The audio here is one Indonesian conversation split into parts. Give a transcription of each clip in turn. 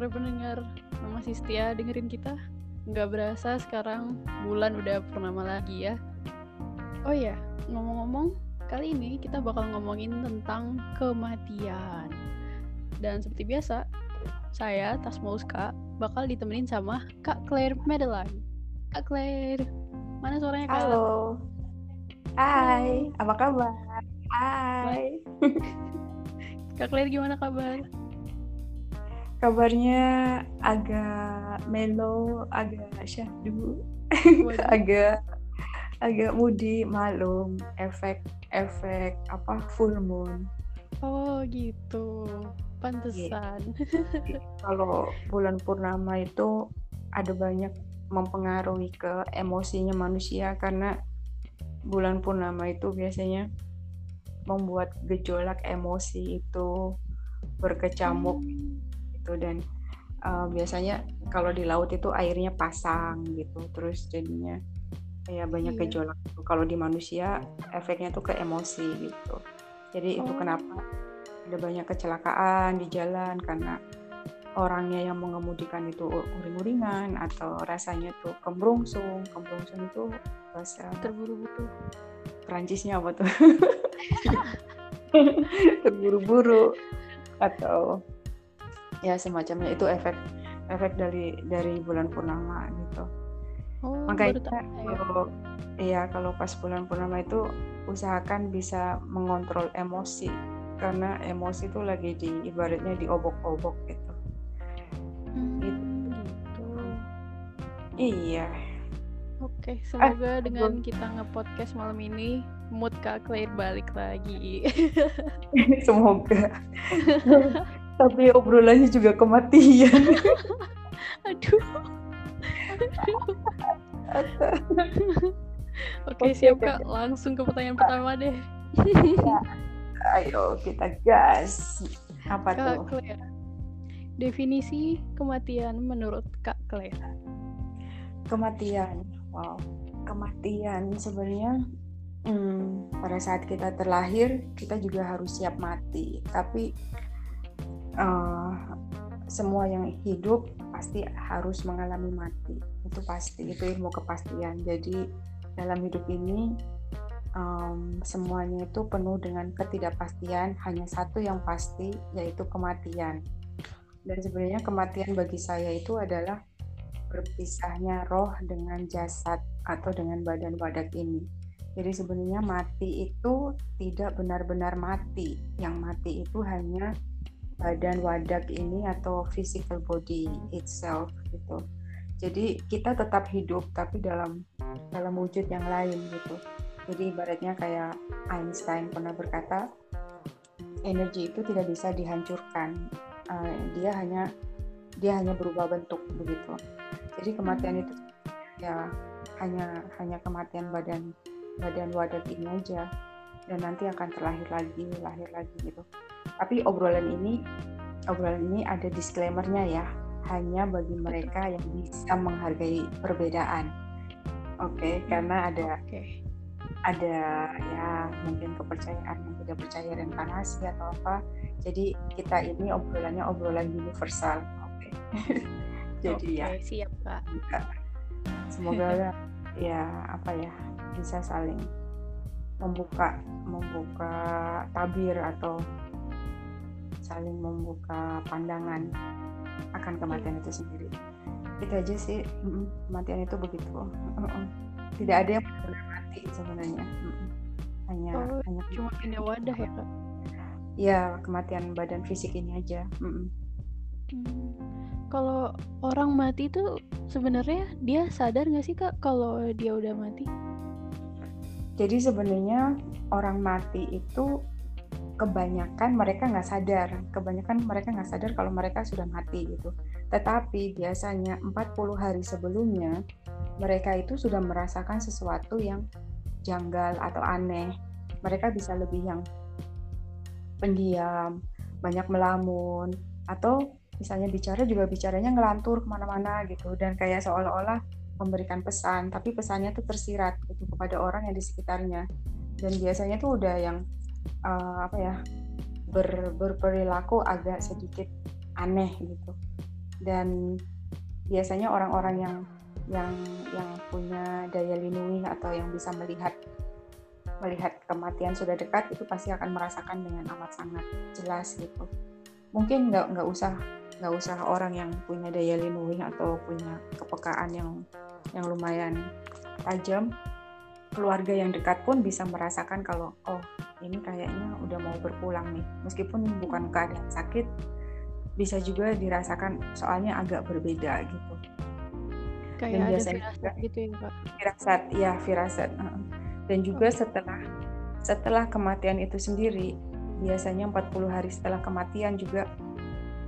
sore pendengar masih setia dengerin kita. Nggak berasa sekarang bulan udah purnama lagi ya. Oh ya, ngomong-ngomong, kali ini kita bakal ngomongin tentang kematian. Dan seperti biasa, saya, Tasmauska, bakal ditemenin sama Kak Claire Madeline. Kak Claire, mana suaranya Kak? Halo. Hai, apa kabar? Hai. Kak Claire gimana kabar? Kabarnya agak melo, agak syahdu, agak agak mudi, malum, efek efek apa full moon. Oh gitu, pantesan. Kalau bulan purnama itu ada banyak mempengaruhi ke emosinya manusia karena bulan purnama itu biasanya membuat gejolak emosi itu berkecamuk gitu dan uh, biasanya kalau di laut itu airnya pasang gitu terus jadinya kayak banyak Iya. gejolak gitu. kalau di manusia efeknya tuh ke emosi gitu jadi itu Oh. kenapa ada banyak kecelakaan di jalan karena orangnya yang mengemudikan itu uring-uringan atau rasanya tuh kemrungsung kemrungsung itu bahasa Terburu-buru. Perancisnya apa tuh terburu-buru atau ya semacamnya itu efek efek dari dari bulan purnama gitu Oh, makanya saya. kalau iya kalau pas bulan purnama itu usahakan bisa mengontrol emosi karena emosi itu lagi di ibaratnya diobok-obok gitu Hmm, Gitu. gitu. iya Oke, semoga dengan belum. kita nge-podcast malam ini mood Kak Claire balik lagi. semoga tapi obrolannya juga kematian Aduh. Oke, Oke, siap Kak. Langsung ke pertanyaan pertama deh. ayo kita gas apa Kak tuh Claire. Definisi kematian menurut Kak Claire. kematian wow kematian sebenarnya hmm, pada saat kita terlahir kita juga harus siap mati tapi eh, semua yang hidup pasti harus mengalami mati itu pasti itu ilmu kepastian jadi dalam hidup ini em, semuanya itu penuh dengan ketidakpastian hanya satu yang pasti yaitu kematian dan sebenarnya kematian bagi saya itu adalah berpisahnya roh dengan jasad atau dengan badan wadak ini. Jadi sebenarnya mati itu tidak benar-benar mati. Yang mati itu hanya badan wadak ini atau physical body itself gitu. Jadi kita tetap hidup tapi dalam dalam wujud yang lain gitu. Jadi ibaratnya kayak Einstein pernah berkata, energi itu tidak bisa dihancurkan. Eh, dia hanya dia hanya berubah bentuk begitu. Jadi kematian itu ya hanya hanya kematian badan badan wadah ini aja dan nanti akan terlahir lagi lahir lagi gitu. Tapi obrolan ini obrolan ini ada disclaimernya ya hanya bagi mereka yang bisa menghargai perbedaan. Oke, karena ada Oke. ada ya mungkin kepercayaan yang tidak percaya reinkarnasi atau apa. Jadi kita ini obrolannya obrolan universal. Oke. Jadi ya Oke, siap Kak. semoga ya apa ya bisa saling membuka membuka tabir atau saling membuka pandangan akan kematian itu sendiri. Itu aja sih. Kematian itu begitu. Tidak ada yang benar mati sebenarnya. Hanya Oh, hanya Cuma pindah wadah ya Kak. ya kematian badan fisik ini aja. Hmm. Kalau orang mati itu sebenarnya dia sadar nggak sih Kak kalau dia udah mati? Jadi sebenarnya orang mati itu kebanyakan mereka nggak sadar, kebanyakan mereka nggak sadar kalau mereka sudah mati gitu. Tetapi biasanya 40 hari sebelumnya mereka itu sudah merasakan sesuatu yang janggal atau aneh. Mereka bisa lebih yang pendiam, banyak melamun, atau misalnya bicara juga bicaranya ngelantur ke mana-mana gitu dan kayak seolah-olah memberikan pesan tapi pesannya tuh tersirat gitu kepada orang yang di sekitarnya dan biasanya tuh udah yang uh, apa ya ber, berperilaku agak sedikit aneh gitu. Dan biasanya orang-orang yang yang yang punya daya lindungi atau yang bisa melihat melihat kematian sudah dekat itu pasti akan merasakan dengan amat sangat jelas gitu. Mungkin nggak nggak usah nggak usah orang yang punya daya lindungi atau punya kepekaan yang yang lumayan tajam. Keluarga yang dekat pun bisa merasakan kalau oh ini kayaknya udah mau berpulang nih. Meskipun bukan keadaan sakit bisa juga dirasakan soalnya agak berbeda gitu. Kayak dan ada biasanya firasat gitu ya pak? Firasat ya firasat dan juga setelah setelah kematian itu sendiri biasanya 40 hari setelah kematian juga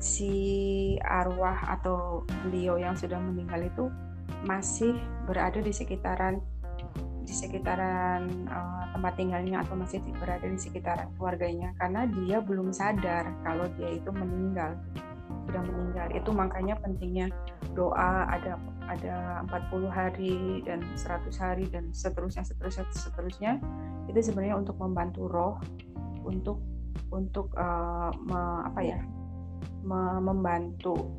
si arwah atau beliau yang sudah meninggal itu masih berada di sekitaran di sekitaran uh, tempat tinggalnya atau masih berada di sekitaran keluarganya karena dia belum sadar kalau dia itu meninggal sudah meninggal. Itu makanya pentingnya doa ada ada 40 hari dan 100 hari dan seterusnya seterusnya seterusnya. Itu sebenarnya untuk membantu roh untuk untuk uh, me, apa ya me, membantu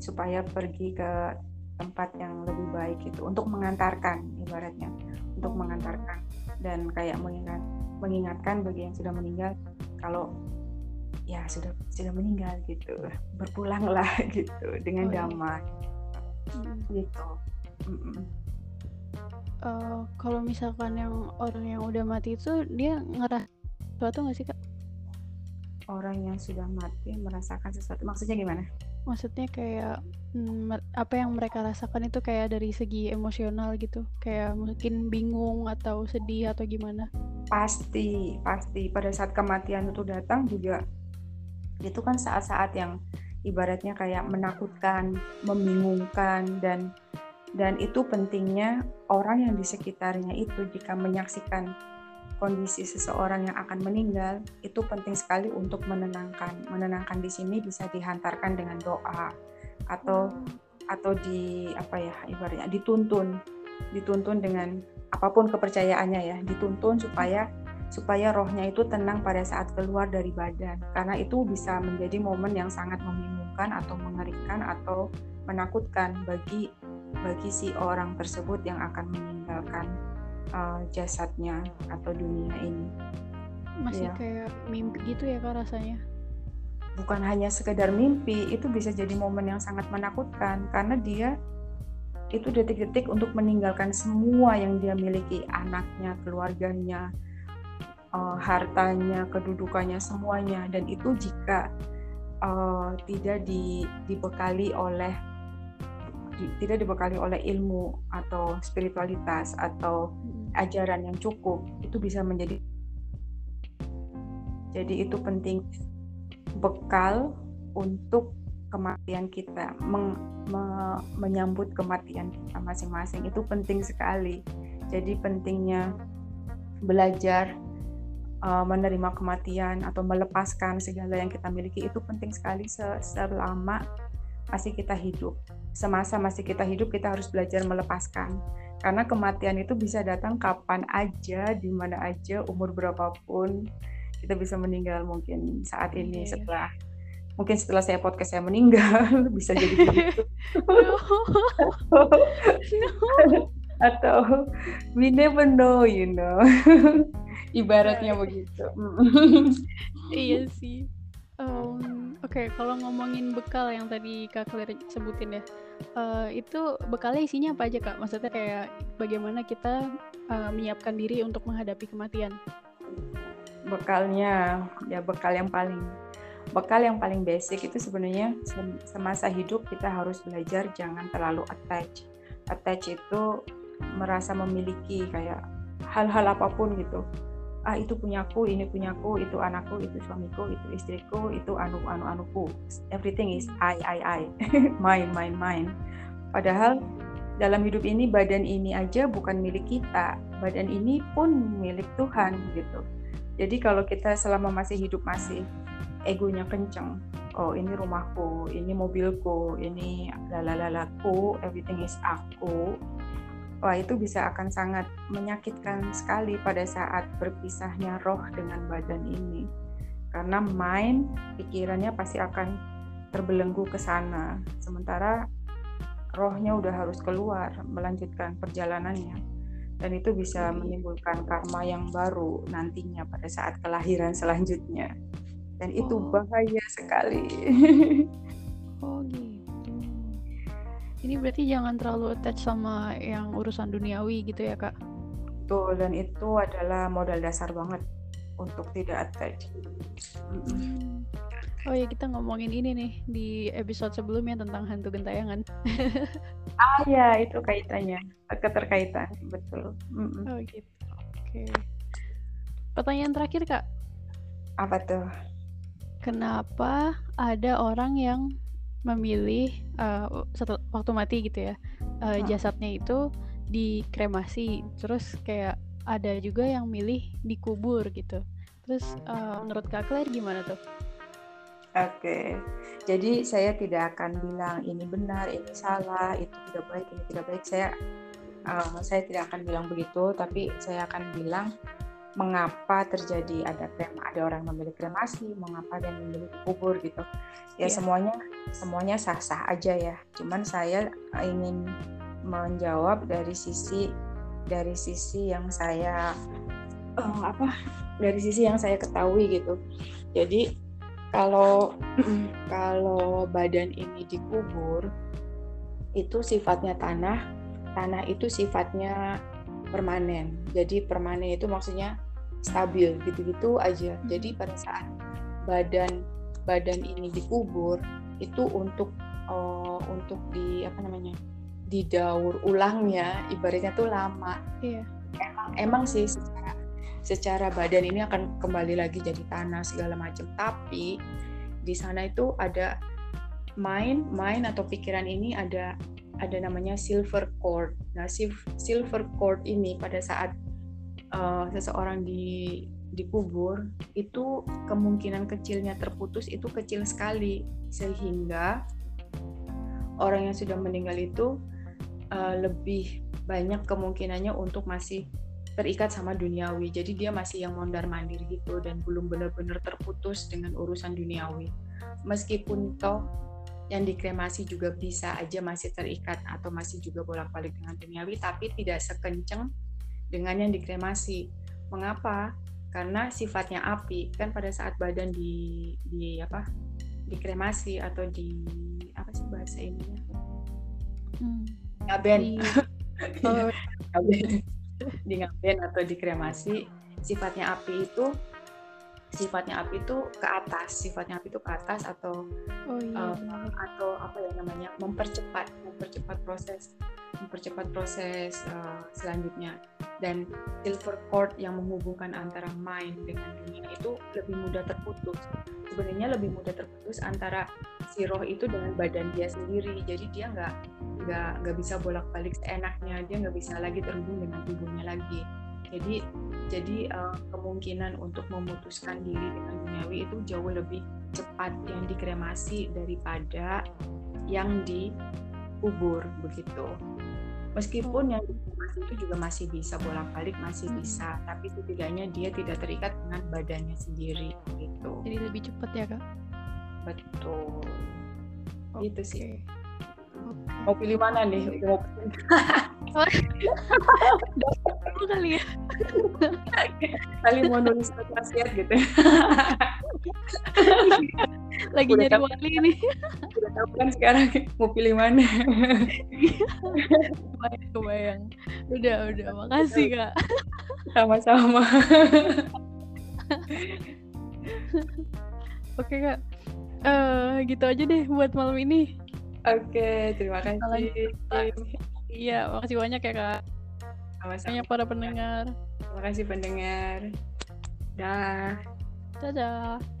supaya pergi ke tempat yang lebih baik itu untuk mengantarkan ibaratnya untuk mengantarkan dan kayak mengingat mengingatkan bagi yang sudah meninggal kalau ya sudah sudah meninggal gitu berpulanglah gitu dengan oh, iya. damai hmm. gitu Uh, kalau misalkan yang orang yang udah mati itu dia ngerasa sesuatu nggak sih kak? Orang yang sudah mati merasakan sesuatu maksudnya gimana? Maksudnya kayak hmm, apa yang mereka rasakan itu kayak dari segi emosional gitu. Kayak mungkin bingung atau sedih atau gimana. Pasti pasti. Pada saat kematian itu datang juga itu kan saat-saat yang ibaratnya kayak menakutkan membingungkan dan dan itu pentingnya orang yang di sekitarnya itu jika menyaksikan kondisi seseorang yang akan meninggal itu penting sekali untuk menenangkan. Menenangkan di sini bisa dihantarkan dengan doa atau atau di apa ya ibaratnya dituntun. Dituntun dengan apa pun kepercayaannya ya dituntun supaya supaya rohnya itu tenang pada saat keluar dari badan. Karena itu bisa menjadi momen yang sangat membingungkan atau mengerikan atau menakutkan bagi bagi si orang tersebut yang akan meninggalkan uh, jasadnya atau dunia ini. Masih ya. kayak mimpi gitu ya kak rasanya? Bukan hanya sekedar mimpi, itu bisa jadi momen yang sangat menakutkan karena dia itu detik-detik untuk meninggalkan semua yang dia miliki, anaknya, keluarganya, uh, hartanya, kedudukannya, semuanya. Dan itu jika uh, tidak di, dibekali oleh tidak dibekali oleh ilmu atau spiritualitas atau ajaran yang cukup itu bisa menjadi jadi itu penting bekal untuk kematian kita meng, me, menyambut kematian kita masing-masing. Itu penting sekali. Jadi pentingnya belajar uh, menerima kematian atau melepaskan segala yang kita miliki itu penting sekali selama masih kita hidup semasa masih kita hidup kita harus belajar melepaskan karena kematian itu bisa datang kapan aja, di mana aja, umur berapapun kita bisa meninggal mungkin saat ini yeah. setelah mungkin setelah saya podcast saya meninggal bisa jadi begitu no. atau we never know you know ibaratnya yeah. begitu iya sih um, oke okay, kalau ngomongin bekal yang tadi kak Claire sebutin ya uh, itu bekalnya isinya apa aja kak? Maksudnya kayak bagaimana kita uh, menyiapkan diri untuk menghadapi kematian? Bekalnya ya bekal yang paling bekal yang paling basic itu sebenarnya semasa hidup kita harus belajar jangan terlalu attach. Attach itu merasa memiliki kayak hal-hal apa pun gitu ah itu punyaku, ini punyaku, itu anakku, itu suamiku, itu istriku, itu anu anu anuku. Everything is I I I, mine mine mine. Padahal dalam hidup ini badan ini aja bukan milik kita, badan ini pun milik Tuhan gitu. Jadi kalau kita selama masih hidup masih egonya kenceng, oh ini rumahku, ini mobilku, ini lalalalaku, everything is aku, wah itu bisa akan sangat menyakitkan sekali pada saat berpisahnya roh dengan badan ini karena mind pikirannya pasti akan terbelenggu ke sana. Sementara rohnya udah harus keluar melanjutkan perjalanannya dan itu bisa menimbulkan karma yang baru nantinya pada saat kelahiran selanjutnya dan itu oh. bahaya sekali. oh gitu. Ini berarti jangan terlalu attach sama yang urusan duniawi gitu ya kak? Betul dan itu adalah modal dasar banget untuk tidak attach. Oh ya kita ngomongin ini nih di episode sebelumnya tentang hantu gentayangan. ah ya itu kaitannya keterkaitan betul. Mm -mm. Oh gitu. Oke. Okay. Pertanyaan terakhir kak. Apa tuh? Kenapa ada orang yang memilih uh, waktu mati gitu ya uh, jasadnya itu dikremasi terus kayak ada juga yang milih dikubur gitu. Terus uh, menurut Kak Claire gimana tuh? Oke, jadi saya tidak akan bilang ini benar, ini salah, itu tidak baik, ini tidak baik. Saya uh, saya tidak akan bilang begitu, tapi saya akan bilang mengapa terjadi ada krem, ada orang memilih kremasi, mengapa dia memilih kubur gitu. Ya yeah. semuanya semuanya sah-sah aja ya. Cuman saya ingin menjawab dari sisi dari sisi yang saya uh, apa dari sisi yang saya ketahui gitu. Jadi kalau kalau badan ini dikubur itu sifatnya tanah tanah itu sifatnya permanen jadi permanen itu maksudnya stabil gitu-gitu aja hmm. jadi pada saat badan badan ini dikubur itu untuk uh, untuk di apa namanya didaur ulangnya ibaratnya tuh lama iya. emang emang sih secara secara badan ini akan kembali lagi jadi tanah segala macam tapi di sana itu ada mind mind atau pikiran ini ada ada namanya silver cord nah silver cord ini pada saat uh, seseorang di dikubur itu kemungkinan kecilnya terputus itu kecil sekali sehingga orang yang sudah meninggal itu uh, lebih banyak kemungkinannya untuk masih terikat sama duniawi. Jadi dia masih yang mondar mandir gitu dan belum benar-benar terputus dengan urusan duniawi. Meskipun toh yang dikremasi juga bisa aja masih terikat atau masih juga bolak-balik dengan duniawi, tapi tidak sekenceng dengan yang dikremasi. Mengapa? Karena sifatnya api kan pada saat badan di di apa dikremasi atau di apa sih bahasa ini? Hmm. Ngaben. Di... Oh. di ngaben atau dikremasi sifatnya api itu sifatnya api itu ke atas sifatnya api itu ke atas atau oh, iya. uh, atau apa ya namanya mempercepat mempercepat proses mempercepat proses uh, selanjutnya dan silver cord yang menghubungkan antara mind dengan dunia itu lebih mudah terputus. Sebenarnya lebih mudah terputus antara si roh itu dengan badan dia sendiri. Jadi dia nggak nggak nggak bisa bolak balik seenaknya. Dia nggak bisa lagi terhubung dengan tubuhnya lagi. Jadi jadi uh, kemungkinan untuk memutuskan diri dengan duniawi itu jauh lebih cepat yang dikremasi daripada yang dikubur begitu. Meskipun yang itu juga masih bisa bolak-balik masih bisa. Tapi setidaknya dia tidak terikat dengan badannya sendiri gitu. Jadi lebih cepat ya kak? Betul. Okay. gitu sih. Mau pilih mana nih? Mau Dulu kali ya. Kali mau nulis gitu. Lagi udah nyari tahu, wali ini. Udah tahu kan sekarang mau pilih mana. kebayang, kebayang. Udah, udah. Makasih, Kak. Sama-sama. Oke, Kak. Uh, gitu aja deh buat malam ini. Oke, terima kasih. Iya, makasih banyak ya, Kak. Sama-sama. Banyak para pendengar. Terima kasih pendengar. Dah. Dadah.